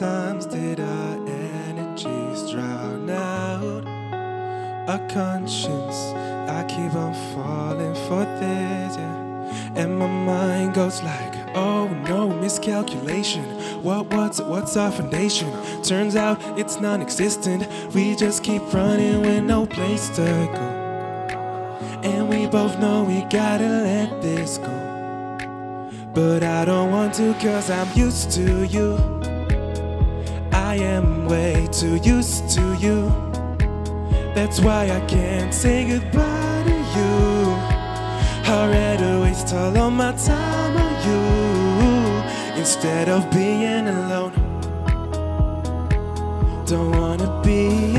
times did our energies drown out our conscience? I keep on falling for this, yeah. And my mind goes like, oh no, miscalculation. What, what's, what's our foundation? Turns out it's non existent. We just keep running with no place to go. And we both know we gotta let this go. But I don't want to, cause I'm used to you. I am way too used to you. That's why I can't say goodbye to you. I'd rather waste all of my time on you instead of being alone. Don't wanna be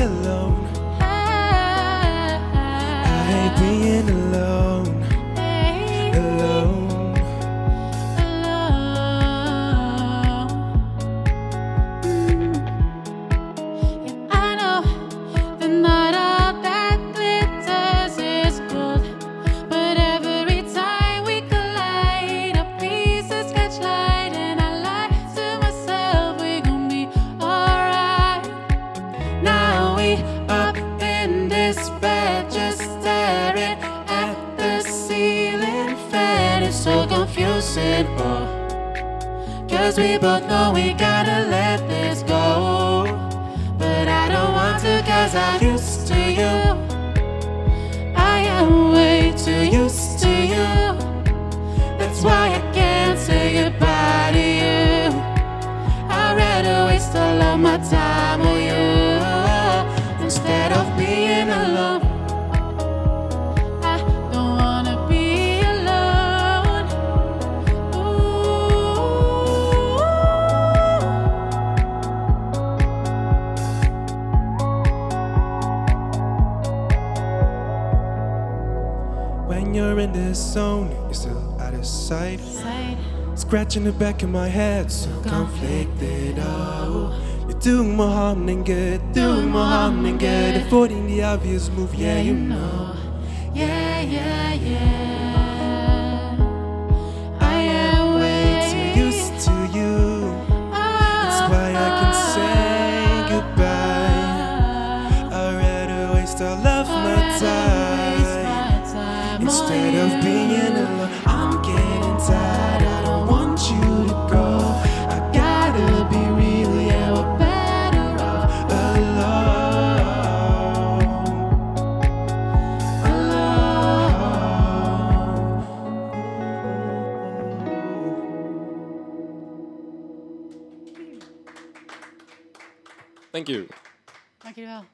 oh. Cause we both know we gotta let this go. But I don't want to cause I'm used to you. I am way too used to you. That's why I can't say goodbye to you. I'd rather waste all of my time on you When you're in this zone, you're still out of sight. Sight. Scratching the back of my head, so conflicted. Oh, you're doing more harm than good, doing more harm than good. Avoiding the obvious move, yeah, you know. Yeah, yeah, yeah. Of being alone. I'm getting tired. I don't want you to go. I gotta be real, yeah, we're better off alone. Alone. Thank you. Dankjewel.